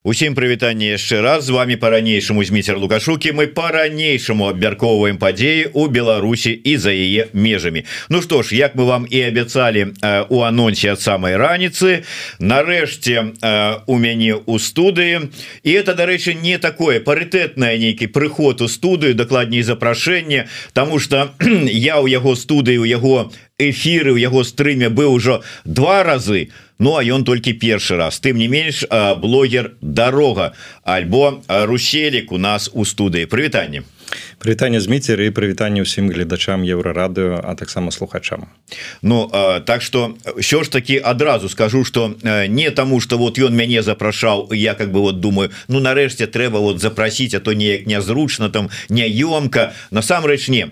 Усім прывітанне яшчэ раз. З вами по-ранейшаму зміцер лукашукі мы по-ранейшаму абмяркоўваем падзеі у Беларусі і за яе межамі. Ну што ж як мы вам і абяцалі э, у анонсе ад самай раніцы нарэшце э, у мяне у студыі. І это дарэчы не такое парытэтнае нейкі прыход у студыю дакладней запрашэнне Таму что я ў яго студыі у яго эфиры у яго стрыме быў ужо два разы Ну а ён толькі першы раз. Тым не менш блогер дарога альбо руселік у нас у студыі. Прывітанне прывітанне зміцер і прывітанне ўсім гледачам еўрарадыо а таксама слухачам. Ну так что що ж таки адразу скажу что не тому что вот ён мяне запрашаў я как бы вот думаю ну нарэшце трэба вот запросить а то неяк нязручно там няёмка. Насамрэч не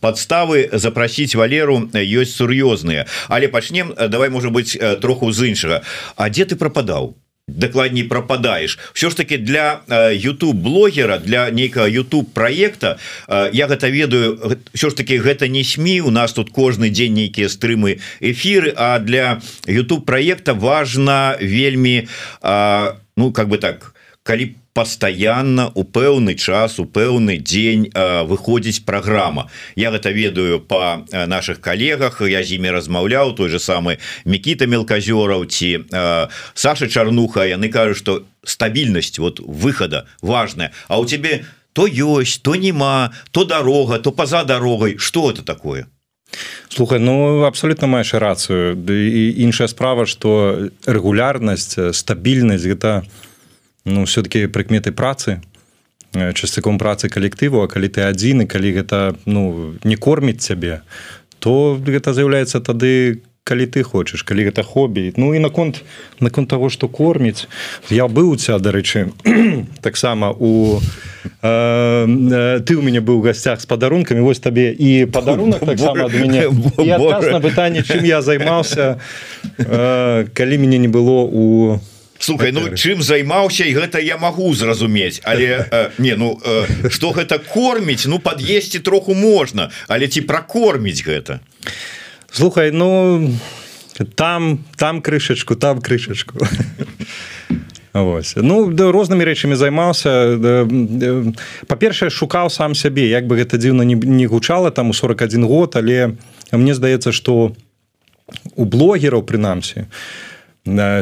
подставы запросить валеру ёсць сур'ёзныя. Але пачнем давай может быть троху з іншага. А дзе ты пропадаў дакладней пропадаешь. Все ж таки для YouTube блогера для нейкага YouTube проекта я гэта ведаю все ж таки гэта не сМ у нас тут кожны дзень нейкія стрымы эфиры а для YouTube проекта важно вельмі ну как бы так калі по постоянно у пэўны час у пэўны дзень выходзіць программа я гэта ведаю по наших коллегах я з імі размаўляў той же самый Микита мелказёраў ці Саша чарнуха яны кажуць что стабільнасць вот выхода важная. А у тебе то ёсць то нема то дорога то поза дорогой что это такое? Слухай ну абсолютно маеш рацыю. І іншая справа что регулярнасць стабільнасць гэта у ну все-таки прыкметы працы часцяком працы калектыву А калі ты адзін і калі гэта ну не корміць цябе то гэта з'яўляецца тады калі ты хочаш калі гэта хобі. Ну і наконт наконт того что корміць я быў у тебя дарэчы таксама у э, ты у мяне быў у гасцях з падарункамі вось табе і падарунак так на пытанне чым я займаўся э, калі мяне не было у Слухай Ну чым займаўся і гэта я магу зразумець. Але э, не ну э, что гэта корміць ну пад'есці троху можна але ці пракорміць гэта? Слухай ну там там крышачку там крышачку. Вось. ну да, рознымі рэчамі займаўся па-першае шукаў сам сябе як бы гэта дзіўна не, не гучала там у 41 год але мне здаецца что у блогераў прынамсі у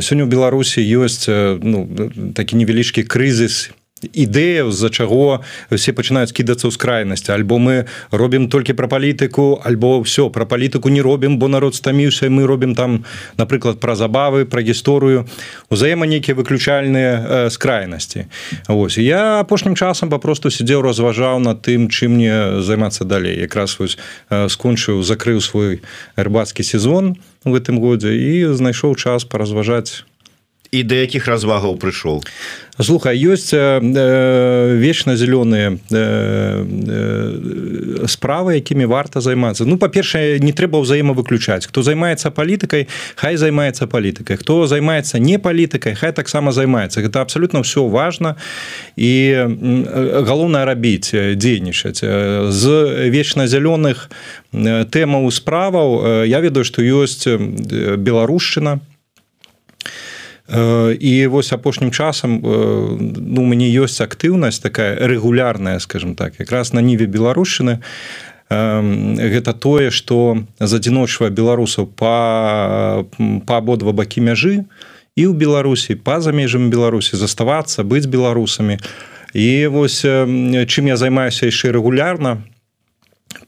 сёння ў беларусі ёсць ну, такі невялічкі крызіс ідэя з-за чаго все пачынаюць кідацца ў скрайнасці. Альбо мы робім толькі пра палітыку альбо все пра палітыку не робім бо народ стаміўся мы робім там напрыклад пра забавы пра гісторыю узаема нейкія выключальныя скрайнасці. Вось. Я апошнім часам папросту сидзеў разважаў на тым чым мне займацца далей. Якраз вось скончыў закрыў свой рыбацкі сезон у гэтым годзе і знайшоў час паразважаць і да якіх развагаў прыйшоў? Слухай ёсць э, вечна зялёныя э, э, справы якімі варта займацца. Ну па-першае не трэба ўзаемавыключаць. Хто займаецца палітыкай хай займаецца палітыкай. Хто займаецца не палітыкай хай таксама займаецца. Гэта абсалютна ўсё важна. І галоўнае рабіць дзейнічаць. З вечна зялёных тэмаў справаў я ведаю што ёсць беларушчына і вось апошнім часам ну мяне ёсць актыўнасць такая рэгулярная скажем так якраз на ніве беларушчыны гэта тое што задзіночвае беларусаў па па абодва бакі мяжы і ў беларусі па-за межамі беларусі заставацца быць беларусамі і вось чым я займаюся яшчэ рэгулярна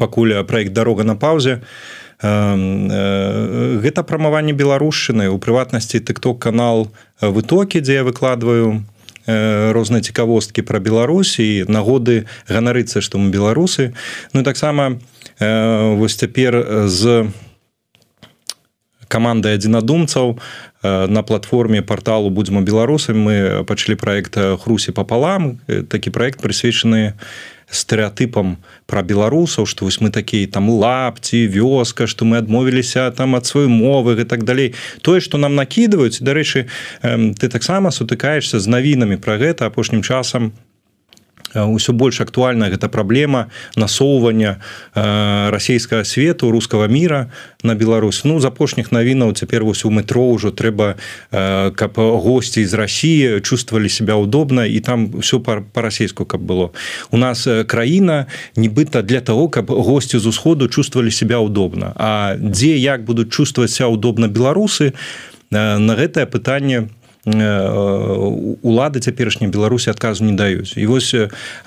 пакуль праект дарога на паўзе то Э, гэта прамаванне беларушчыны. У прыватнасці тыкток канал вытокі дзе я выкладваю э, розныя цікавосткі пра Беларусь і нагоды ганарыцца што мы беларусы. Ну таксама э, вось цяпер з камандай адзінадумцаў на платформе порталу будзьма беларусамі мы пачалі проект хрусі папалам такі проект прысвечаны стэеатыпам про беларусаў что вось мы такія там лапці вёска что мы адмовіліся там ад сваёй мовы і так далей. Тое что нам накидываюць дарэчы ты таксама сутыкаешься з навінамі про гэта апошнім часам ўсё больш актуальна гэта праблема насоўвання расійскага свету рускага мира на Беларусь. Ну з апошніх навінаў цяпер вось у метро ўжо трэба каб госці з Росіі чувствовали себя удобна і там все по-расейску каб было. У нас краіна нібыта для того каб госці з усходу чувствовали себя удобна А дзе як будуць чувствовать себя удобна беларусы на гэтае пытанне у улады цяперашняй беларусі адказу не даюць. І вось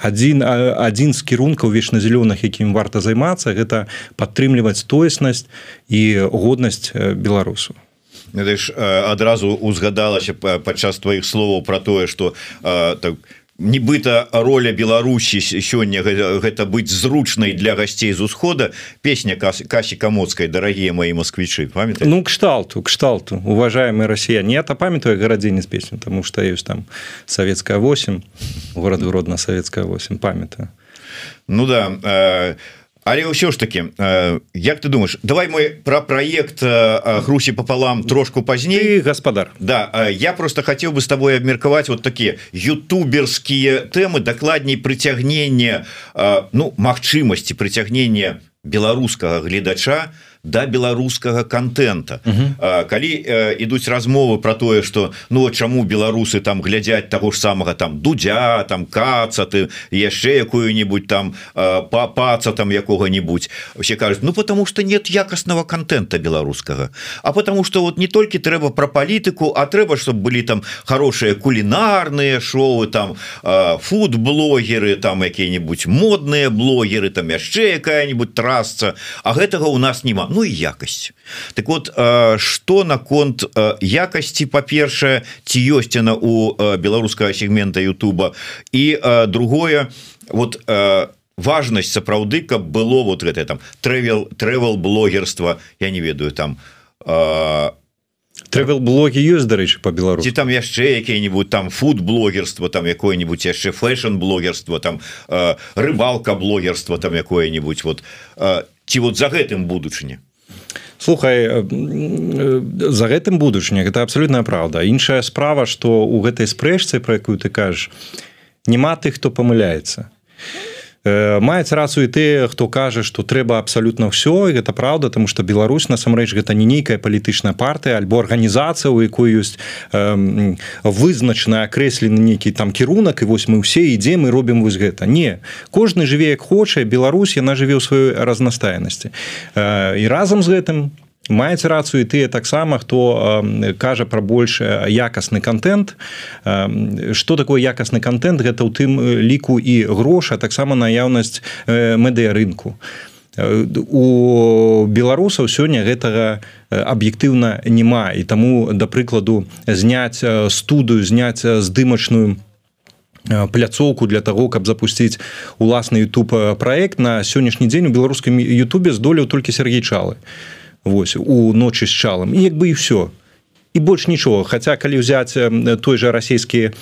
адзін адзін з кірункаў вечназялёных якім варта займацца гэта падтрымліваць тоеснасць і годнасць беларусу. Адразу узгадалася падчас тваіх словаў про тое что так нібыта роля Беларусі сёння гэта быць зручнай для гасцей з усхода. Песня касі камоцкай дарагія мои москвічы памят ну кшталту кшталту уважаемые Россия нет а памятаю гарадзіне з песню тому что ёсць там советская 8 город родна советская 8 памята ну да а але ўсё ж таки Як ты думаешь давай мой про проект грусі пополам трошку пазней гаспадар Да я просто хотел бы с тобой абмеркаваць вот такие ютуберскія темы дакладней прыцягнення ну магчымасці прыцягнення беларускага гледача то да беларускага контента калі ідуць размовы про тое что ну чаму беларусы там глядзяць того ж самого там дудя там каца ты яшчэ якую-нибудь там папаца там якога-нибудь все кажуць ну потому что нет якасного контента беларускага а потому что вот не толькі трэба про палітыку а трэба чтобы былі там хорошие кулінарные шоу там фуд-блогеры там якія-нибудь модные блогеры там яшчэ якая-нибудь трасца. А гэтага у нас няма ну і якасць так вот что наконт якасці па-першае ці ёсць яна у беларускага сегмента Ютуба? І другое вот важнасць сапраўды каб было вот гэта там трэвел трэвел блогерства я не ведаю там трэвел блоги ёсць дарэчы по беларусі там яшчэ якія-нибудь там фуд-блогерство там якое-нибудь яшчэ фэшн блогерство там рыбалка блогерство там якое-нибудь вот ці вот за гэтым будучыня? Слухай за гэтым будучыня гэта абсолютная правда іншая справа что у гэтай спрэчцы про якую ты кажаш няма тых хто памыляецца маюць рацыю ты хто кажа что трэба абсалютна ўсё гэта правда тому что Беларусь насамрэч гэта не нейкая палітычная партыя альбо арганізацыя у якой ёсць э, вызначана акрэслены нейкі там кірунак і вось мы ўсе ідзем мы робім вось гэта. Не. Кожны жыве як хоча Беларусь яна жыве ў сваёй разнастайнасці. Э, і разам з гэтым маеце рацыю тыя таксама хто э, кажа пра больш якасны контент э, что такое якасны контент гэта ў тым ліку і гроша таксама наяўнасць э, медыа рынку у беларусаў сёння гэтага аб'ектыўна няма. І таму да прыкладу зняць студыю зняць здымачную пляцоўку для того каб запусціць уласны YouTube проект на сённяшні дзень у беларускім Ютубе здолеў толькі Сергей чалы. і Вось у ночы з чалам і як бы і все і больш нічого Хаця калі ўзяць той же расійскі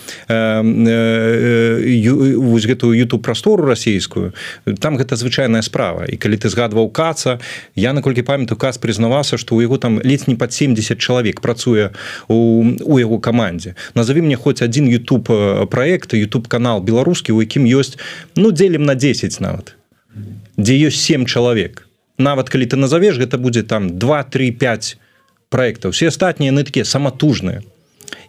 вось гэтую youtube прастору расійскую там гэта звычайная справа. І калі ты згадваў каца я наколькі памятаю каз прызнаваўся што у яго там ледзь не пад 70 чалавек працуе у, у яго камандзе назові мне хоць один youtube проект youtube канал беларускі у якім ёсць ну дзелім на 10 нават дзе ёсць 7 чалавек нават калі ты назовеш гэта будзе там 2-3-5 проектаў все астатнія яны такія саматужныя.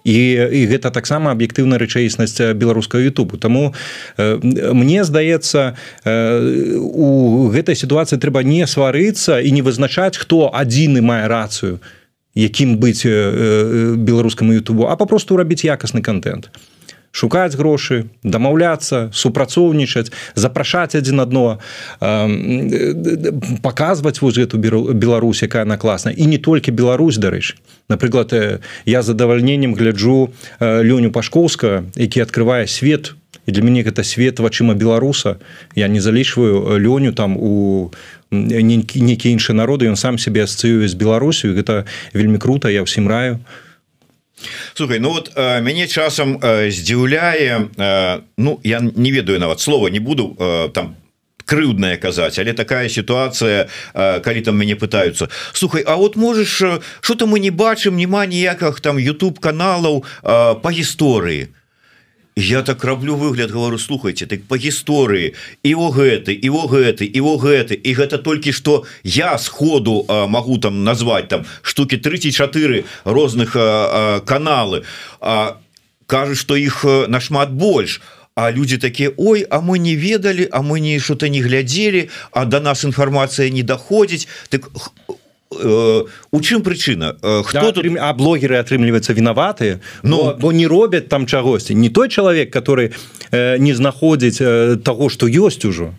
І, і гэта таксама аб'ектыўная рэчаіснасць беларускага Ютубу. Таму э, мне здаецца э, у гэтай сітуацыі трэба не сварыцца і не вызначаць хто адзіны мае рацыю якім быць э, э, беларускаму Ютубу а папросту рабіць якасны контент шукаць грошы дамаўляцца супрацоўнічаць запрашаць адзін адно паказваць вось эту Беларусь якая на класна і не толькі Беларусь дарэчы. Напрыклад я задавальненнем гляджу лёню пашкоўска які открывае свет. І для мяне гэта свет вачыма беларуса. Я не залічваю лёню там у нейкі іншыя народы ён сам себе асцыюе з Беларусю. Гэта вельмі круто я ўсім раю. а Слухай Ну вот э, мяне часам э, здзіўляе э, Ну я не ведаю нават слова не буду там крыўдная казаць але такая сітуацыя калі там мяне пытаются. Слухай А вот можешь что-то мы не бачым няма ніяках там YouTube каналаў по гісторыі я так раблю выгляд говорю слухайте так по гісторыі. І о гэты і о гэты і о гэты. І гэта толькі что я сходу могу там назвать там штуки 34 розных а, а, каналы. А кажуць что іх нашмат больш. А люди такие Ой а мы не ведалі а мы не что-то не глядзелі а до нас інфармацыя не доходзіць так у чым прычына? Хто да, тут а блогеры атрымліваюцца вінаватыя? Но ну, бо не робяць там чагосьці. Не той чалавек который э, не знаходзіць э, того что ёсць ужо.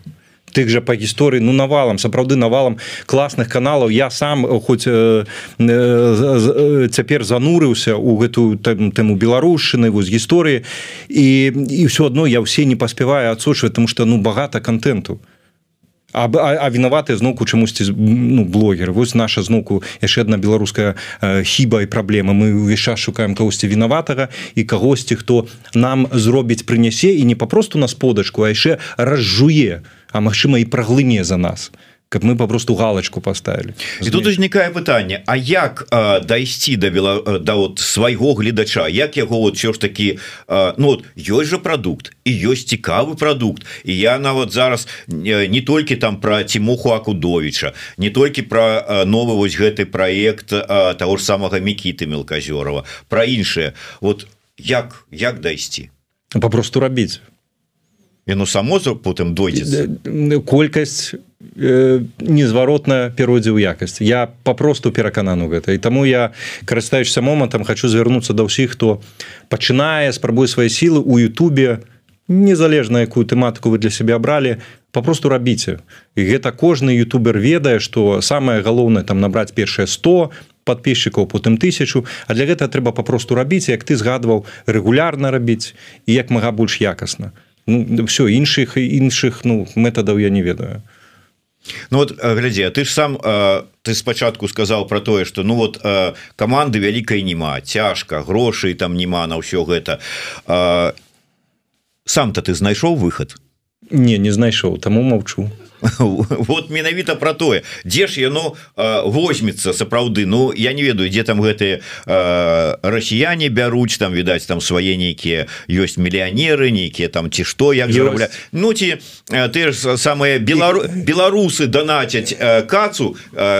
Тых жа по гісторыі ну навалам сапраўды навалам класных каналаў. Я сам хоць э, э, цяпер занурыўся у гэтую тэму беларушчыны вось гісторыі. І і все адно я ўсе не паспяваю адсочваць тому что ну багата контенту А, а, а вінаваты зноўку чамусьці ну, блогер. Вось наша зноўку яшчэ одна беларуская э, хіба і праблема. Мы ўвесь час шукаем кагосьці вінаватага і кагосьці хто нам зробіць прынясе і не папросту на сподачку а яшчэ разжуе а магчыма і праглыне за нас. то каб мы попросту галочку поставили. І тут узнікае пытанне А як дайсці да бела да вот свайго гледача як яго вот все ж таки а, ну вот ёсць же продукт і ёсць цікавы продукт. І я нават зараз не, не толькі там про тимоху акудовича не толькі про новы вось гэты проект а, того ж самага мікіты мелказёрова про іншае вот як як дайсці? Попросту рабіць яно само потым дойдзе колькасць э, незваротна перайдзе ў якасць я папросту пераканану гэта. І таму я карыстаючся момантам хочу звярнуцца да ўсіх хто пачынае спрабуе свае сілы у Ютубе незалежна якую тэматыку вы для сябе абралі папросту рабіце. І гэта кожны ютубер ведае што самае галоўнае там набраць першае 100 подписчикаў потым тысячу. А для гэта трэба папросту рабіць як ты згадваў рэгулярна рабіць і як мага больш якасна. то ну, все іншых іншых ну метадаў я не ведаю. Ну вот глядзі ты ж сам ты спачатку сказал про тое что ну вот команды вялікай нема цяжка грошай там няма на ўсё гэта сам-то ты знайшоў выход не не знайшоў таму маўчу. Вот менавіта про тое. Дзе ж яно возьмецца сапраўды? Ну я не ведаю дзе там гэтые расіяне бяруць там відаць там свае нейкія ёсць мільянеры нейкія там ці што як зарабля Ну ці ты ж самыя белару беларусы данацяць кацу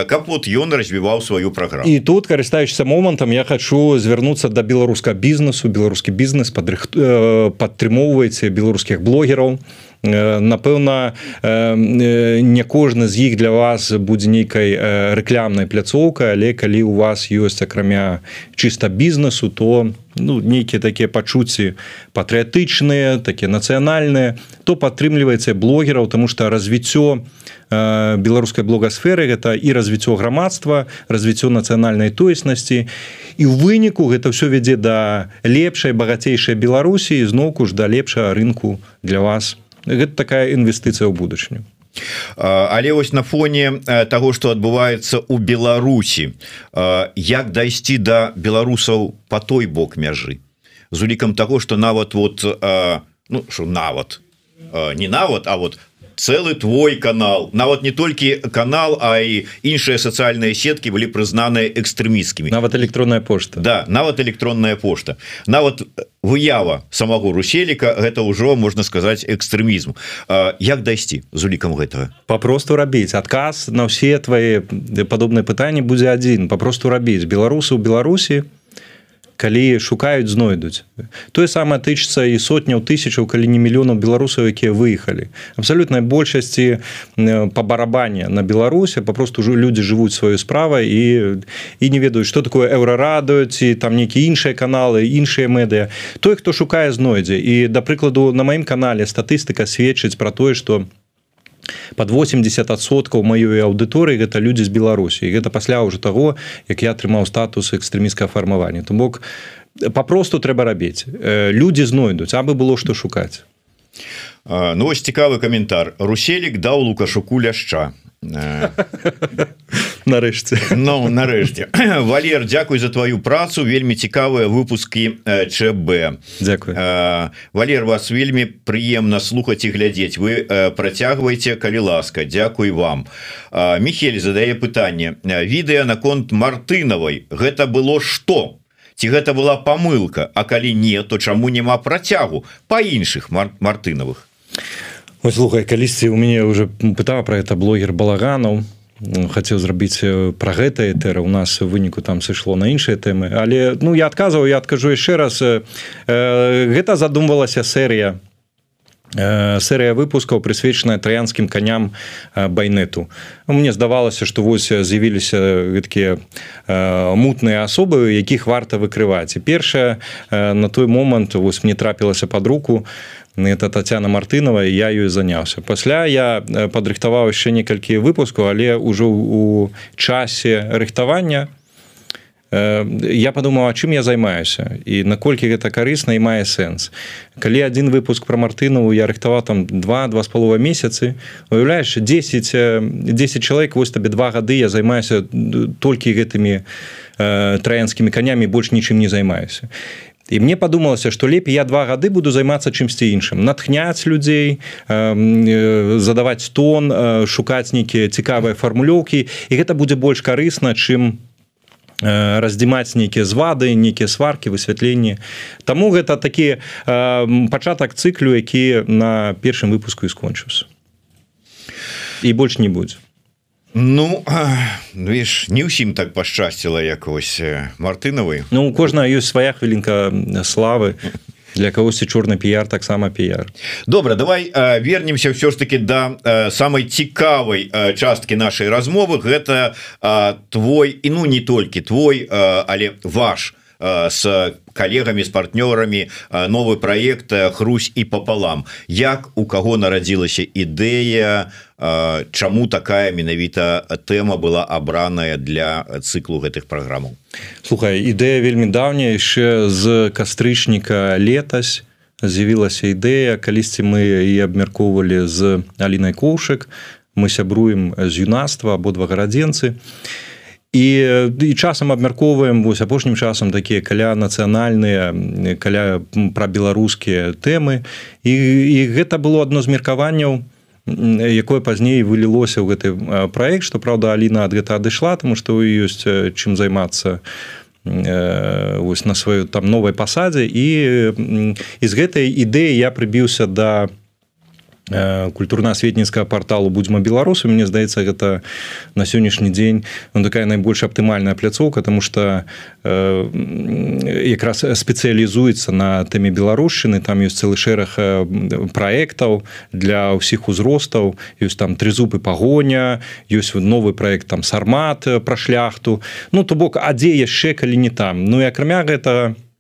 капот ён развіваў сваю праграму. І тут карыстаючся момантам я хочу звярнуцца до да беларуска бізнесу. Беларускі бізнес падрых падтрымоўваеце беларускіх блогераў. і напэўна не кожны з іх для вас будзе нейкай рэклямнай пляцоўкай але калі у вас ёсць акрамя чыста бізнесу то ну нейкія такія пачуцці патрыятычныя такія нацыянальныя то падтрымліваецца блогераў тому что развіццё беларускай блогасферы гэта і развіццё грамадства развіццё нацыянальнай тоеснасці. І ў выніку гэта ўсё вядзе да лепшай багацейшай беларусі зноўку ж да лепшага рынку для вас. у гэта такая інвестыцыя ў будучыню. Але вось на фоне того что адбываецца у Беларусі як дайсці до да беларусаў по той бок мяжы? З улікам того что нават вот ну что нават не нават а вот целый твой канал. Нават не толькі канал а і іншыя сацыяльныя сеткі былі прызнаныя экстрэміскімі нават электронная пошта Да нават электронная пошта нават выява самого руселіка гэта ўжо можна сказаць экстрэмізм як дайсці з улікам гэтага? Папросту рабіць. Адказ на ўсе твои падобныя пытанні будзе адзін. Папросту рабіць. Беларусы ў беларусі у калі шукаюць знойдуць. Тое самае тычыцца і сотняў тысячаў калі не мільёнаў беларусаў якія выехалі. Абсалютнай большасці по барабане на беларусе папросту ўжо людзі жывуць сваю справай і і не ведаюць что такое еўрарадуюць і там нейкія іншыя каналы іншыя медыа той хто шукае знойдзе. І да прыкладу на маім канале статыстыка сведчыць про тое что у под 80соткаў маёй аўдыторыі гэта людзі з беларусі гэта пасля ўжо таго як я атрымаў статус экстрэміскага фармавання то бок папросту трэба рабіць людзі знойдуць абы было што шукаць Ну вось цікавы каментар. Руселік даў лукашуку ляшча нарэшце. Ну нарэшце. Валер Дякуй за твою працу. Вельмі цікавыя выпускі ЧБ Дякую Валер вас вельмі прыемна слухаць і глядзець. Вы працягваеце калі ласка. Дякуй вам Михель задае пытанне. Відэа наконт мартынавай гэта было что ці гэта была помылка А калі не то чаму няма працягу? По іншых мар мартынавых Ось, слухай калісьці у мяне уже пытала про это блогер балаганаў хацеў зрабіць про гэта этера у нас выніку там сышло на іншыя тэмы. Але ну я адказваў я адкажу яшчэ раз э, гэта задумвалася серыя серыя выпускаў прысвечаная траянскім коням байнету мне здавалася что вось з'явіліся гэткія мутныя асобы якіх варта выкрываць. І першае на той момант вось мне трапілася под руку это татяна мартынова я ёй заняўся пасля я падрыхтаваў яшчэ некалькі выпускаў але ўжо у часе рыхтавання у я подумаў а чым я займаюся? І наколькі гэта карысна і мае сэнс. Калі один выпуск про мартынову я рыхтаваў там два два з палова месяцы уяўляеш 10 10 чалавек вось табе два гады я займаюся толькі гэтымі траянскімі канямі больш нічым не займаюся і мне падумалася што лепей я два гады буду займацца чымсьці іншым натхняць людзей задаваць тон шукаць нейкія цікавыя фармулёўкі. І гэта будзе больш карысна чым у раздзімаць нейкія звады нейкія сваркі высвятленні. Таму гэта такі пачатак цыклю які на першым выпуску і скончыўся. І больш не будзе Ну віш не ўсім так пашчасціла як вось мартынавай Ну кожная ёсць свая хвілінка славы для кагосьці чорны піяр таксама піяр. Добра давай э, вернемся все ж таки да э, самой цікавай э, часткі нашай размовы. Гэта э, твой і ну не толькі твой э, але ваш э, с коллегами с партнёрами э, новый проект э, Хрусь і пополам як у кого нарадзілася ідэя э, чаму такая менавіта тэма была абраная для цыклу гэтых праграмаў? Слухай ідэя вельмі даўняя яшчэ з кастрычніка летась з'явілася ідэя. Калісьці мы і абмяркоўвалі з Алінай коўшек мы сябруем з юнацтва абодва гарадзенцы. і і часам абмяркоўваем вось апошнім часам такія каля нацыянальныя каля пра беларускія тэмы. І, і гэта было адно з меркаванняў якое пазней вылілося ў гэты праект што праўда Аліна ад гэта адышла тому што ёсць чым займацца вось на сваёй там новай пасадзе. І і з гэтай ідэі я прыбіўся да культурна-асветніцкага порталу будзьма беларусу мне здаецца гэта на сённяшні дзень ну, такая найбольш аптымальная пляцоўка тому что э, якраз спецыялізуецца на тэме беларушчыны там ёсць цэлы шэраг праектаў для ўсіх узростаў ёсць там трызубы пагоня ёсць новы проект там сармат пра шляхту. Ну то бок а дзе яшчэ калі не там? Ну і акрамя гэта э,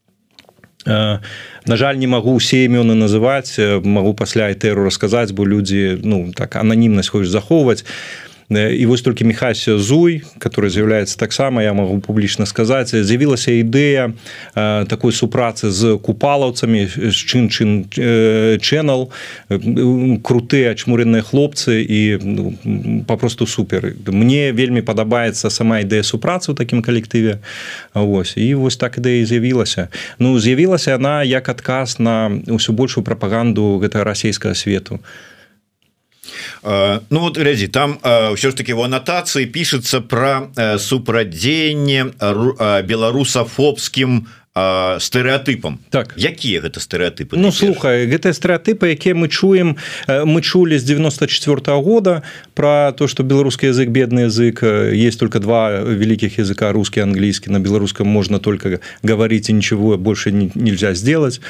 на жаль не магу усе імёны называць магу пасля айтэру расказаць бо людзі ну так ананімнасць хочаш захоўваць і вось толькі мехася зуй который з'яўляецца таксама я могу публічна сказаць з'явілася ідэя такой супрацы з купалаўцамі з чын чын channel. Крутыя чмуреныя хлопцы і ну, попросту супер. Мне вельмі падабаецца сама ідэя супрацы ў такім калектыве Вось і вось так ідэя з'явілася ну з'явілася яна як адказ на ўсю большую прапаганду гэтага расійскага свету. Э, ну вот глядзі там ўсё э, ж таки в анатацыі пішется про э, супрадзенне беларусафобскім стэеатыпам так. Якія гэта стэеатыпы Ну слухай гэтыя стэеатыпы якія мы чуем мы чулі з 94 -го года про то что беларускі язык бедны язык есть только два великих языка русский англійскі на беларускам можна только говорить и ничего больше нельзя сделать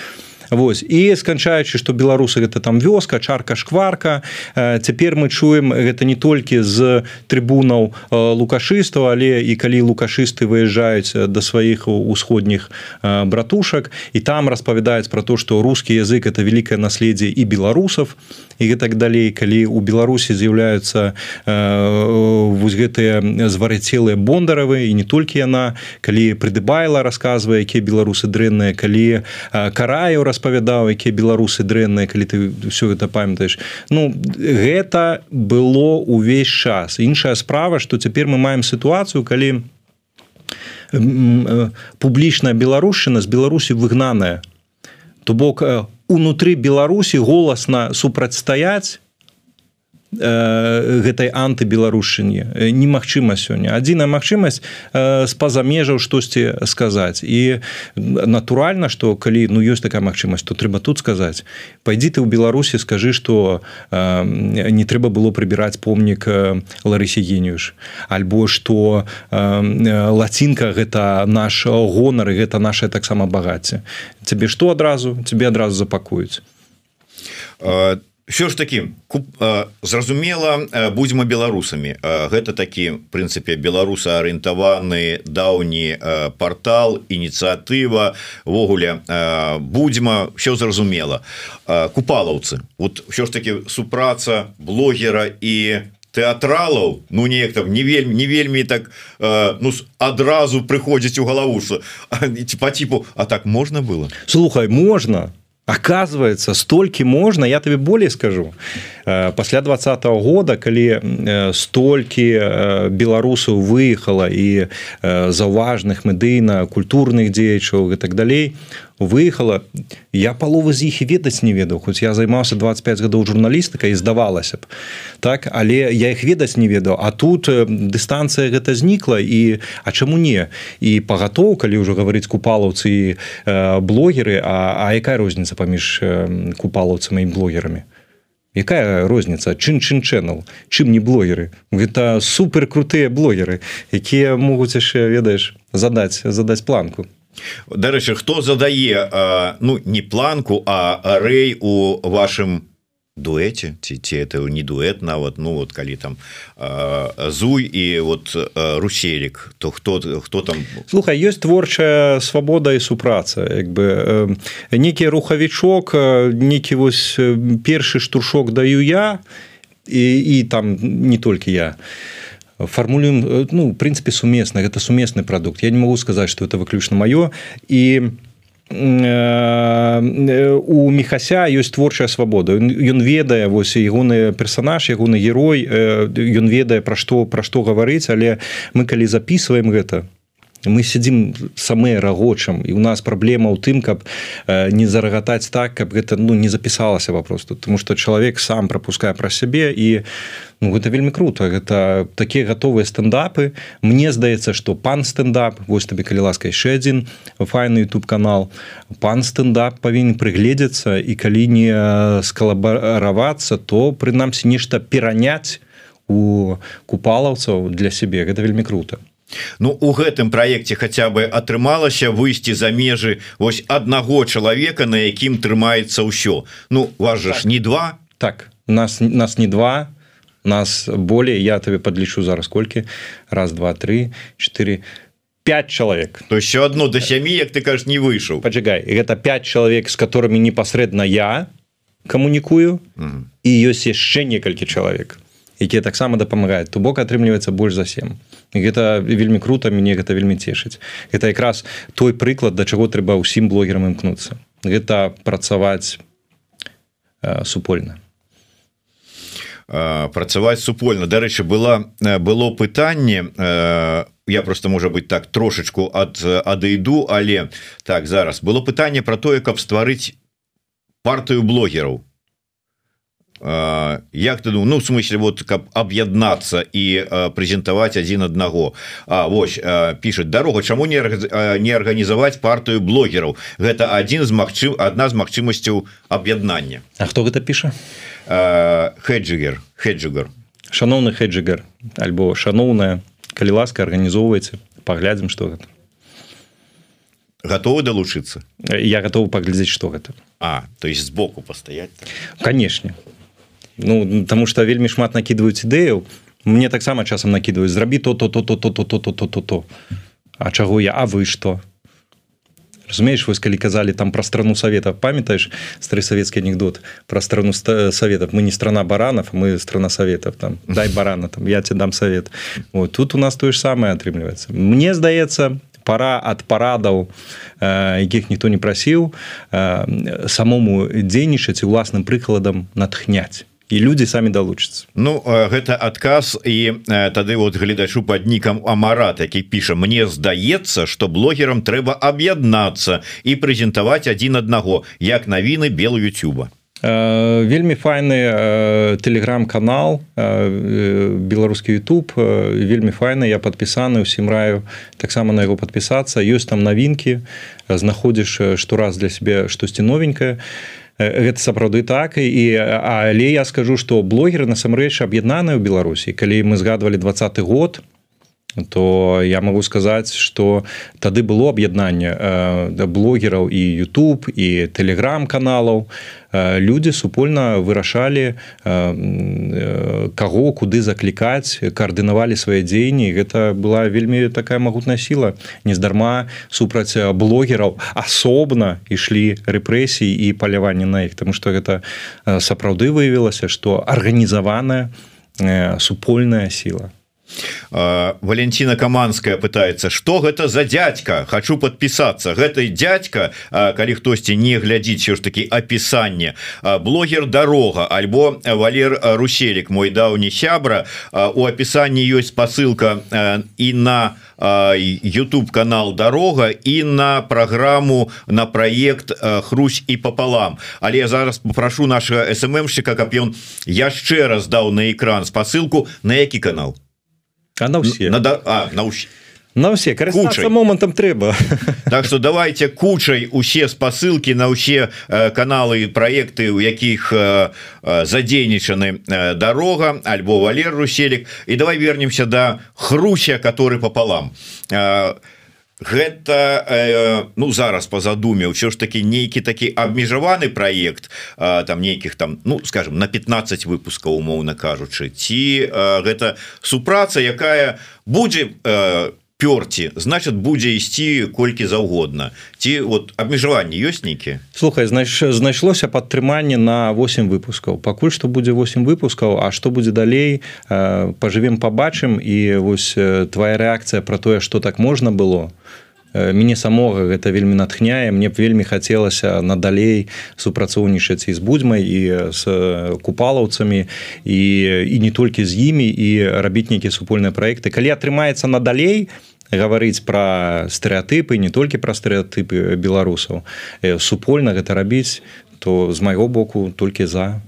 Вось. І сканчаючы што беларусы гэта там вёска чарка шкварка цяпер мы чуем гэта не толькі з трыбунаў лукашыстаў але і калі лукашысты выязджаюць да сваіх усходніх братушак і там распавядаюць про то што рускі язык это вялікае наследдзе і беларусаў і гэтак далей. Калі у беларусі з'яўляюцца вось гэтыя зварыцелыя бондаравы і не толькі яна калі прыдыбайла рассказывае якія беларусы дрэнныя калі караю распавядаюць распавядаў якія беларусы дрэнныя калі ты все гэта памятаеш. Ну гэта было увесь час. Іншая справа что цяпер мы маем сітуацыю калі публічная беларушчына з беларусі выгнаная. То бок унутры беларусі голасна супрацьстаяць гэтай антыбеларушчыне немагчыма сёння. Адзіная магчымасць з-паза межаў штосьці сказаць. І натуральна что калі ну ёсць такая магчымасць то трэба тут сказаць. Пойдзі ты ў беларусі скажы что не трэба было прыбіраць помнік ларысе генюш альбо что лацінка гэта наш гонар і гэта наше таксама багацце. Цябе што адразу? Тебе адразу запакуюць що ж таки зразумела будзьма беларусамі. Гэта такі прынцыпе беларуса арыентаваны даўні портал ініцыятыва. Ввогуле будзьма все зразумела. Купалаўцы. Вот що ж таки супраца блогера і тэатралаў ну неяк там не вельмі не вельмі так ну адразу прыходзіць у галаву по типу А так можна было? Слухай можна оказывается столькі можна я тебе болей скажу. Пасля двадцатого года калі столькі беларусаў выехала і заўважных медыйна культурных дзеячаў і так далей выехала я паловы з іх ведаць не ведаў хоць я займаўся 25 гадоў журналістыка і здавалася б. Так але я их ведаць не ведаў. А тут дыстанцыя гэта знікла і а чаму не? І пагатоў калі ўжо гаварыць купалаўцы і блогеры А, а якая розніца паміж купалаўцамі і блогерамі? Якая розніца? Чын чын чэнал чым не блогеры? Гэта супер крутыя блогеры якія могуць яшчэ ведаеш задаць задаць планку дарэчы хто задае ну не планку а рэй у вашым дуэце ці ці это не дуэт нават ну вот калі там зуй і вот руселік то хто хто там? Слухай ёсць творчая свабода і супраца як бы некі рухавічок некі вось першы штуршок даю я і, і там не толькі я фармулюем ну прынцыпе сумесна гэта сумесны прадукт я не могу сказаць что это выключна маё і у у мехася ёсць творчая свабода ён ведае вось ягоны персонаж ягоны герой ён ведае пра што пра што гаварыць але мы калі записываем гэта мы сядзім самыя рагочам і у нас праблема ў тым каб не зарагатаць так каб гэта ну не запісалася папросту. Тому что чалавек сам пропускае пра сябе і ну, гэта вельмі круто гэта такія гатовыя стендапы. Мне здаецца что пан стендап вось табе калі ласка яшчэ адзін файны youtube канал. Пан стендап павінен прыгледзецца і калі не скалабаравацца то прынамсі нешта пераняць у купалаўцаў для сябе. Гэта вельмі круто Ну у гэтым праекце хаця бы атрымалася выйсці за межы вось аднаго чалавека на якім трымаецца ўсё. Ну ж так. не два. Так нас нас не два нас болей я табе подлічу зараз колькі. Раз два три четыре 5 чалавек. То еще одно до сямі як ты кажаш не выйшаў. Поджигай гэта 5 чалавек з которыми непасрэдна я камунікую і ёсць яшчэ некалькі чалавек якія таксама дапамагаюць. То бок атрымліваецца больш за 7 гэта вельмі круто мяне гэта вельмі цешыць это якраз той прыклад да чаго трэба ўсім блогерам імкнуцца гэта працаваць э, супольна. Працаваць супольна. Дарэчы была было пытанне я просто можа быть так трошечку ад адыйду але так зараз. Было пытанне про тое каб стварыць партыю блогераў як ты ну в смысле вот каб аб'яднацца і прэзентаваць адзін аднаго А вось пишет дорога чаму не не арганізаваць партыю блогераў гэта адзін з магчым одна з магчымасцяў аб'яднання А хто гэта піша хеджигер хеджигер. Шаноўны хеджигер альбо шаноўная калі ласка арганізоўваецца паглядзім что гэта готовы далучыцца я готов паглядзець что гэта А то есть сбоку пастаять канешне Ну тому что вельмі шмат накидываюць ідэяў мне таксама часам накидываюць зрабі то то то то то то то то то то то А чаго я А вы что разумееш вось калі казалі там про страну совета памятаешь старый савецкі анекдот про страну советов мы не страна баранов мы страна советов там дай барана там я тебе дам совет вот тут у нас тое ж самое атрымліваецца мне здаецца пора ад парадаў якіх ніхто не прасіў самому дзейнічаць і уласным прыкладам натхняць і людзі самі далучацца. Ну гэта адказ і тады вот гледачу под нікам амарат які піша Мне здаецца что блогерам трэба аб'яднацца і прэзентаваць адзін аднаго як навіны белую тюба вельмі файны телеграм-канал беларускі YouTube вельмі файны я подпісаны ўсім раю таксама на яго подпісацца ёсць там навінкі знаходзіш штораз для сябе штосьці новенькае гэта сапраўды так. І але я скажу что блогеры насамрэч аб'яднаныя ў беларусі. Калі мы згадвалі двадцаты год то я могу сказаць что тады было аб'яднанне да блогераў і YouTube і телеграм-каналаў люди супольна вырашалі каго куды заклікаць каардынавалі свае дзеянні. Гэта была вельмі такая магутная сіла. Нездарма супраць блогераў асобна ішлі рэпрэсіі і паляванне на іх. Тому что гэта сапраўды выявілася что арганізаваная супольная сіла Валентина каманская пытается что гэта за дядька? Хочу подписаться. Гэтай дядька? Калі хтосьці не глядзіць все ж таки опісанне блогер дорога альбо валер руселек мой даўні сябра у опісанні ёсць посылка і на YouTube канал дорога і на программу на проект хрусь і пополам але я зараз попрошу нашего сммщика каб ён яшчэ раз даў на экран спасылку. На які канал а на ўсе надо а, на ўсе на ўсе карыстацца момантам трэба Так что давайте кучай усе спасылки на ўсе э, каналы проекты у якіх э, э, задзейнічаны дорога альбо валер руселек і давай вернемся до да хруся который пополам. А гэта э, ну зараз по задуме ўсё ж таки нейкі такі абмежаваны проект э, там нейкіх там ну скажем на 15 выпускаў умоўна кажучы. Ці э, гэта супраца якая будзе э, пёрці значит будзе ісці колькі заўгодна. Ці вот абмежаванне ёсць нейкі слухай знайш знайшлося падтрыманне на 8 выпускаў. Пакуль што будзе 8 выпускаў А што будзе далей пажывем побачым і вось твоя рэакцыя про тое что так можна было мяне самога гэта вельмі натхняе мне б вельмі хацелася надалей супрацоўнічаць і з будзьмай і з купалаўцамі і і не толькі з імі і рабіць нейкія супольныя праекты калі атрымаецца надалей то гаварыць пра стэеатыпы не толькі пра стэеатыпы беларусаў супольна гэта рабіць то з майго боку толькі за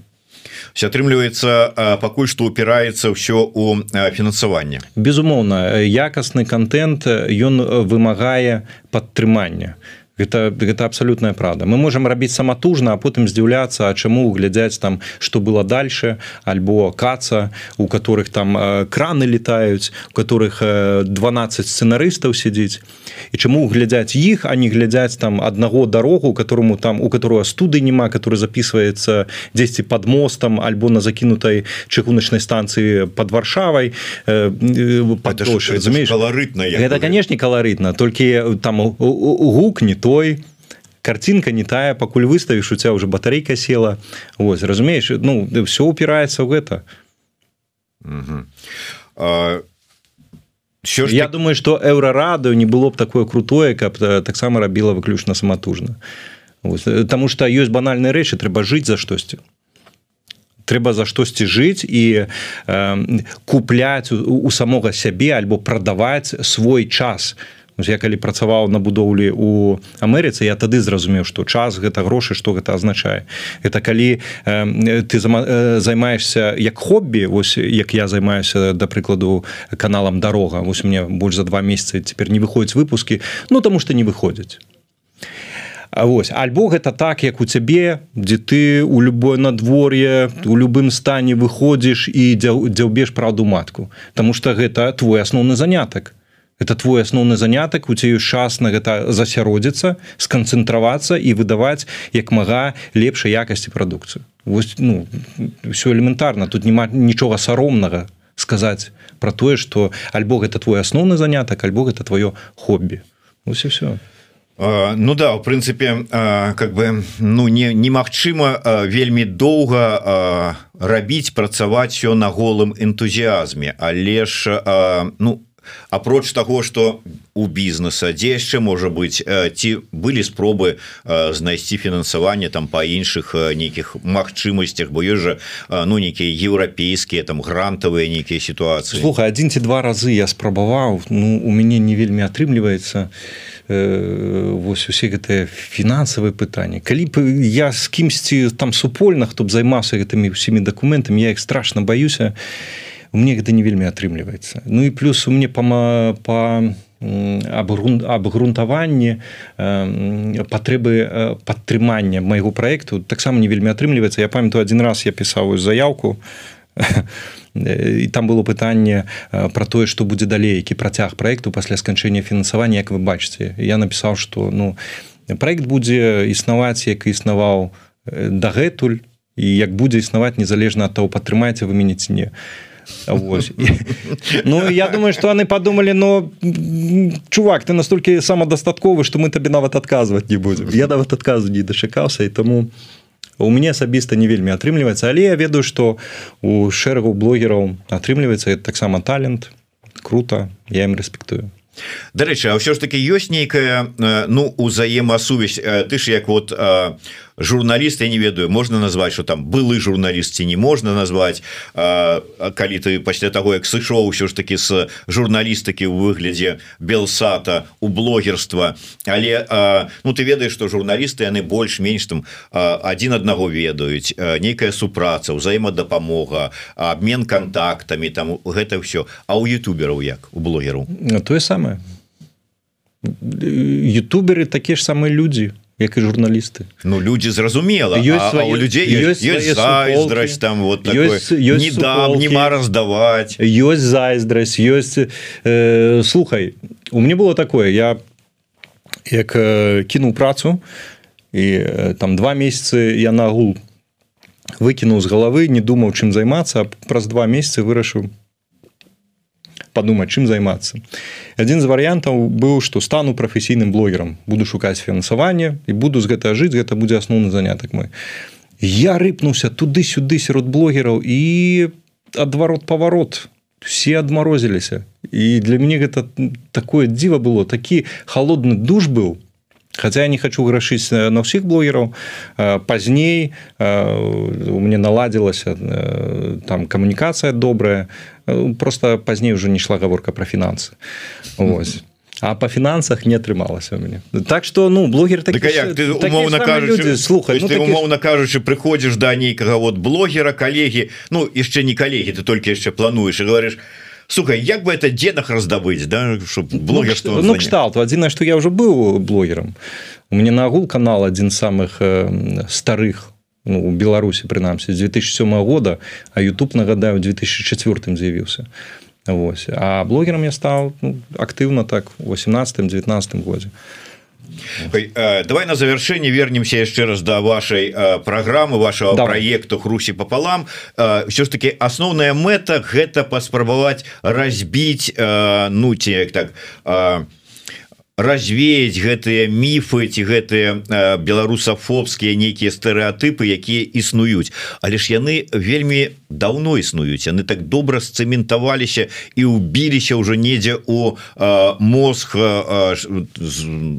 все атрымліваецца пакуль што упіраецца ўсё у фінансаванне. Безумоўна якасны контент ён вымагае падтрымання. то гэта гэта абсолютная правда. Мы можем рабіць саматужна а потым здзіўляцца А чаму глядзяць там что было дальше альбо каца у которых там э, краны летаюць у которых 12 сцэнарыстаў сядзіць і чаму глядзяць іх а не глядзяць там аднаго дарогу которому там у которого студы няма который записывается дзесьці под мостом альбо на закінутай чыгуначнай станцыі под варшавай разумееш каларытна это канешне каларытна толькі там гук не той картинка не тая пакуль выставіш у тебя уже батарейка села. Вось разумееш ну все упирается в гэта Що ж я так... думаю что еўрараду не было б такое крутое каб таксама рабіла выключна саматужна Таму что ёсць банальныя рэчы трэба жыць за штосьці трэба за штосьці жыць і э, купляць у, у самога сябе альбо прадаваць свой час я калі працаваў на будоўлі у Амерыцы я тады зразумеў што час гэта грошы што гэта азначае. Это калі э, ты займаешься як хоббі вось як я займаюся да прыкладу каналам дарога вось мне больш за два месяцы цяпер не выходзяць выпускі ну таму што не выходзяць. Вось альбо гэта так як у цябе дзе ты у любое надвор'е у любым стане выходзіш і дзяўбеш праўду матку. Таму что гэта твой асноўны занятак это твой асноўны занятак у цею час на гэта засяродзіцца сканцэнтравацца і выдаваць як мага лепшай якасці прадукцыю. Вось ну все элементарна тут няма нічога саромнага сказаць про тое что альбо гэта твой асноўны занятак альбо гэта твоё хоббі. Ось і все Ну да в прынцыпе как бы ну не немагчыма вельмі доўга рабіць працаваць все на голым энтузіазме але ж ну апроч того что у бізнеса дзе яшчэ можа быть ці былі спробы знайсці фінансаванне там по іншых нейкіх магчымасцях бо ёсць жа ну нейкія еўрапейскія там грантавыя нейкія сітуацыі. Слуха один ці два разы я спрабаваў ну у мяне не вельмі атрымліваецца вось усе гэтыя фінансавыя пытанні. Калі б я з кімсьці там супольна хто б займаўся гэтымі ўсімі дакументамі я іх страшно баюся мне гэта не вельмі атрымліваецца Ну і плюс у мне па па абгрунтаванне патрэбы падтрымання майго праекту таксама не вельмі атрымліваецца я памятаю один раз я пісаў заявку і там было пытанне про тое что будзе далей які працяг проекту пасля сканчэння фінансавання як вы бачыце я напісаў что ну проект будзе існаваць як існаваў дагэтуль і як будзе існаваць незалежна ад того падтрымаеце вы мяне ці не Ну я думаю что они подумали но чувак ты настолькі самадастатковы что мы табе нават адказваць не будем. Я нават адказу не дачакаўся і тому у мяне асабіста не вельмі атрымліваецца але я ведаю что у шэрагу блогераў атрымліваецца таксама талент круто. Я им респектую. Дарэчы А ўсё ж таки ёсць нейкая ну узаемасувязь? Ты ж як вот журналіст я не ведаю можна назваць что там былы журналісці не можна назваць калі ты пасля того як сышоў ўсё ж таки с журналістыкі ў выглядзе белсата у блогерства але а, ну ты ведаеш что журналісты яны больш-менш там один аднаго ведаюць нейкая супраца ўзаемадапамога обмен контактамі там гэта все а у ютубераў як у блогеру тое самае ютуберы такія ж самыя людзі як і журналісты Ну людзі зразумела у людзей зайздрасць там вот не дам нема раздаваць ёсць зайздрасць ёсць э, слухай у мне было такое я як э, кінуў працу і э, там два месяцы я нагул выкінуў з галавы не думаў чым займацца праз два месяцы вырашыў подумать чым займацца один з варыянтаў быў что стану прафесійным блогерам буду шукаць фінансаванне і буду з гэта жыць гэта будзе асноўны занятак мой. Я рыпнуўся туды-сюды сярод блогераў і адварот паварот все адмарозіліся. І для мяне гэта такое дзіва было. Такі холодны душ быў хотя я не хочу грашыць на ўсіх блогераў пазней у мне наладзілася там камунікацыя добрая. Просто пазней уже не шла гаворка про фінансы Вось а по фінансах не атрымалася у мяне так что ну блогер так, так як, ты умоўна кажучы слухай ну, умоўна кажучы прыходзіш да нейкага вот блогера калегі ну яшчэ не калегі ты только яшчэ плануеш і говоришь сука як бы это денах раздабыць да чтоб блогер ну, ну кшталт. Адзіна что я уже быў блогером у меня нагул канал один самых э, старых ну, у беларусі прынамсі з 2007 года а youtube нагадаю 2004 з'явіўся Вось а блогерам я стал ну, актыўна так 18 19 годзе а Э, давай на завершэнне вернемся яшчэ раз до вашай э, программы вашего проекту хрусі пополам все ж таки асноўная мэта гэта паспрабаваць разбіць ну те так а развеять гэтыя міфы ці гэтыя беларусафобскія нейкія стэеатыпы якія існуюць. Але ж яны вельмі давно існуюць. Яны так добра сцэментаваліся і убіліся ўжо недзе у мозг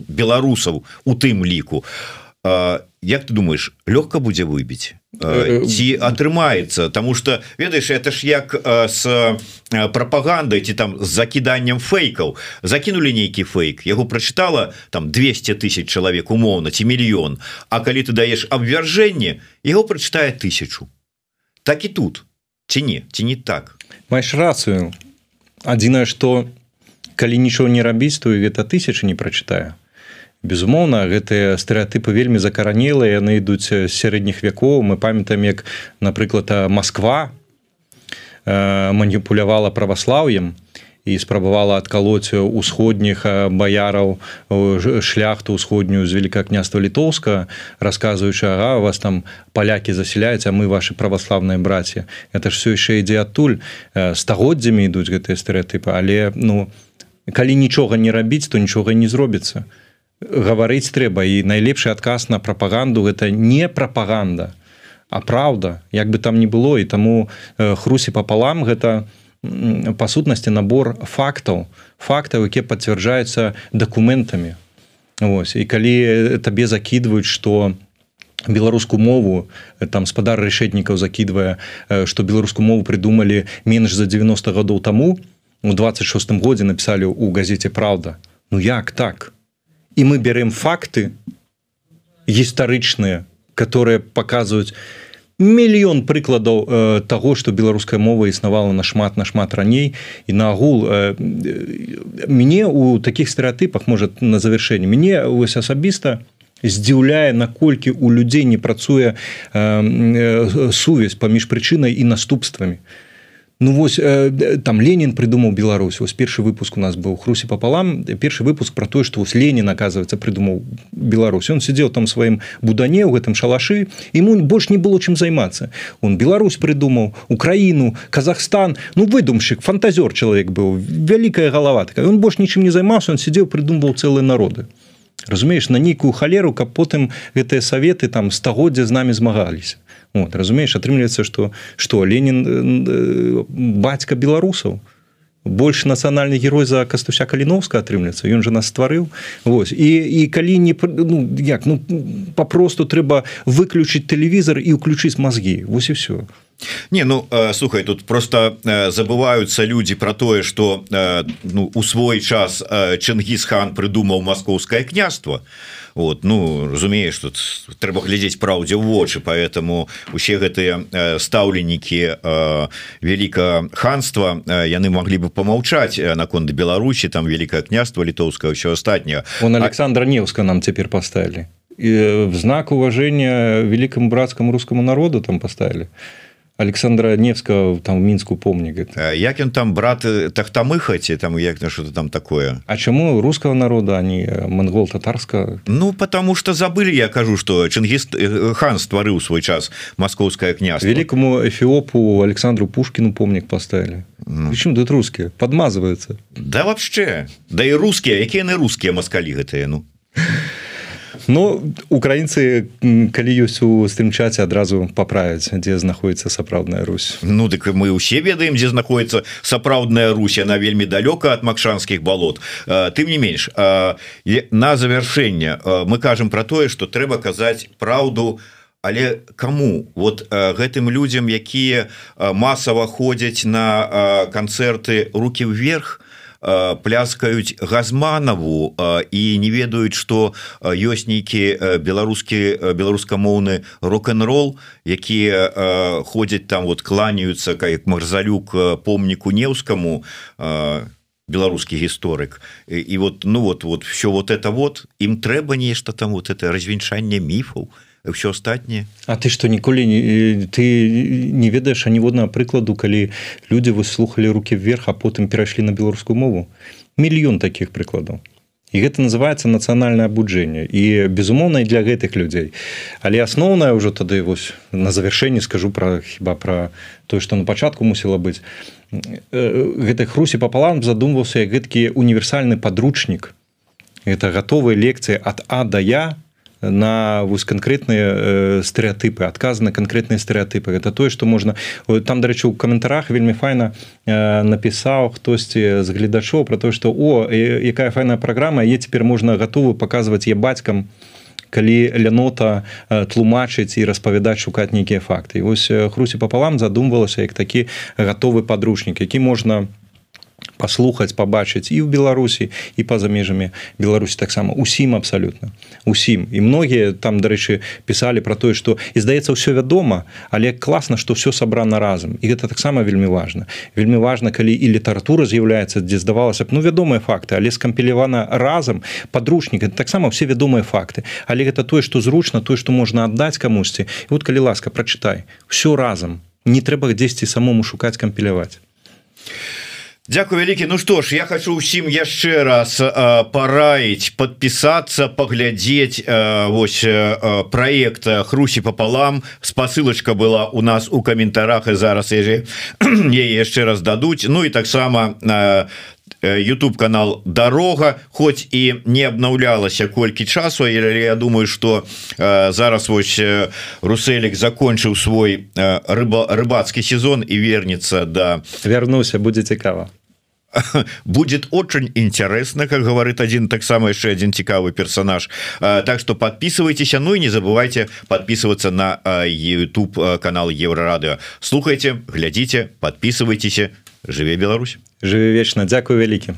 беларусаў у тым ліку Як ты думаешь лёгка будзе выбіць ці атрымаецца Таму что ведаеш это ж як с прапагандай ці там з закіданнем фейкаў закінули нейкі фейк яго прачытала там 200 тысяч чалавек умоўна ці мільён А калі ты даеш абвяржэнне яго прачытае тысячу. Так і тут. Ці не ці не так. Маеш рацыю адзінае что калі нічого не рабіць то гэта тысяча не прачытаю безумоўна гэтыя стэеатыпы вельмі закаранелыя яны ідуць з сярэдніх вякоў. Мы памятаем як напрыклад Москва маніпулявала праваслаўем і спрабавала адкалоць усходніх баяраў шляхту ўсходнюю з велика княства літоўска расказваючы ага у вас там палякі засяляюць а мы ваши праваславныя браці это ж все яшчэ ідзе адтуль. Стагоддзямі ідуць гэтыя стэеатыпы але ну калі нічога не рабіць то нічога не зробіцца. то гаварыць трэба і найлепшы адказ на прапаганду гэта не прапаганда а праўда як бы там не было. І таму хрусі папалам гэта па сутнасці набор фактаў фактаў якія пацвярджаюцца дакументамі. Вось і калі табе закідваюць што беларускую мову там спадар рашэтнікаў закідвае што беларускую мову прыдумалі менш за 90 гадоў таму у 26 годзе напісалі ў газеце Праўда Ну як так і мы берем факты гістарычныя которые показываюць мільён прыкладаў э, того что беларуская мова існавала нашмат нашмат раней і на агул э, мне у таких стэеатыпах может на завершэнне мне ось асабіста здзіўляе наколькі у людзей не працуе э, э, сувязь паміж прычынай і наступствамі Ну вось э, там Ленін придумаў Беларусь. Вось першы выпуск у нас быў хрусі пополам першы выпуск про тое что вось Ленін оказывается придумаў Беларусь. Он сидел там сваім будане у гэтым шалашы ему больш не было чым займацца он Беларусь придумаў Украіну Казахстан. Ну выдумщик фантазёр чалавек быў вялікая галава такая. Он больш нічым не займаўся он сидел придумываў цэлыя народы. Разумееш на нейкую халеру каб потым гэтыя советы там стагоддзя з намі змагаліся вот, разумееш атрымліваецца что что Ленін э, бацька беларусаў больше нацыянальны герой за кастуся каліновска атрымліваецца ён же нас стварыў Вось і і калі не ну, як ну папросту трэба выключыць тэлевізор і ўключыць мозги. Вось і все Не ну э, слухай тут просто э, забываются люди про тое что ну у свой час Чынгісхан придумаў маскоўское княство вот ну разумеешь тут трэба глядзець праўдзе ў вочы поэтому усе гэтыя стаўленнікі великка ханства яны могли бы помаўчаць наконт Беларусі там великое княство літоўскае ўсё астатняе он Александра Невска нам цяпер поставили. В знак уважения великкаму братскому русскому народу там поставили. а Александра Невска там мінску помнік як ён там брат тахтамыхаці там як на что-то там такое? А чаму русского народа они монгол татарска? Ну потому что забыли я кажу что чынгіст хан стварыў свой час московское княз великому эфиопу Александру пушкину помнік поставили. Ну. чым тут русские подмазываются. Да вообще. Да и русские якія яны русские москалі гэтыя ну Ну украінцы калі ёсць у стрымчаце адразу паправіць дзе знаходіцца сапраўдная Русь. Ну дык мы ўсе ведаем дзе знаходіцца сапраўдная Русь она вельмі далёка ад макшанскіх балот. Тым не менш на завяршэнне мы кажам про тое что трэба казаць праўду але кому вот гэтым людзям якія масава ходзяць на канцэрты руки вверх то пляскаюць газманаву э, і не ведаюць что э, ёсць нейкі беларускі беларускамоўны рок-н-рол якія ходзяць там вот кланяются как марзалюк помніку неўскаму беларускі гісторык. І вот ну вот вот все вот это вот ім трэба нешта там вот это развенчанне міфаў. то все астатніе А ты что ніколі не ты не ведаеш аніводнага прыкладу калі людзі вы слухали руки вверх а потым перайшлі на беларускую мову? Мільён таких прыкладаў і гэта называется нацыянальнае абуджэнне і безумоўна для гэтых людзей але асноўная ўжо тады вось на завяршэнні скажу про хіба про тое что на пачатку мусіла быць гэтай хрусі папалам задумваўся як гэткі універсальны падручнік это гатовыя лекцыі ад а да я на вось канкрэтныя э, стэеатыпы адказ на канкрэтныя стэеатыпы. Это тое што можна там дарэчы у каментарах вельмі файна э, напісаў хтосьці з гледачоў про то што о якая файная праграма е цяпер можна гатовы паказваць е бацькам калі лянота э, тлумачыць і распавядаць шукаць нейкія факты ось хрусі папалам задумвалася як такі гатовы падручнік які можна у паслухаць побачыць і ў беларусі і па-за межамі беларусі таксама. Усім абсалютна усім і многія там дарэчы пісалі про тое что і здаецца ўсё вядома але класна что все сабрана разам і гэта таксама вельмі важна вельмі важна калі і літаратура з'яўляецца дзе здавалася б ну вядомыя факты але скампілявана разам падручнік таксама все вядомыя факты. Але гэта тое что зручна тое что можна аддаць камусьці. Вот калі ласка прачытай. Все разам. Не трэба дзесьці самому шукаць кампіляваць Дякую вялікі Ну што ж я хочу усім яшчэ раз э, параіць подпісацца паглядзець э, вось э, проект хрусі пополам спасылочка была у нас у каментарах і зараз я же яшчэ раз дадуць. Ну і таксама YouTube канал дорога хоть і не обнаўлялася колькі часу я думаю что э, зараз вось руселек закончыў свой э, рыба рыбацкі сезон і вернется да вярнуся будзе цікава будет очень интересно как говорит один таксама яшчэ один цікавы персонаж. Так что подписывайтесь Ну и не забывайте подписываться на YouTube канал еврорадыо слухайте глядите подписывайтесь жыве Беларусь. Жыве вечна. Дякую вялікі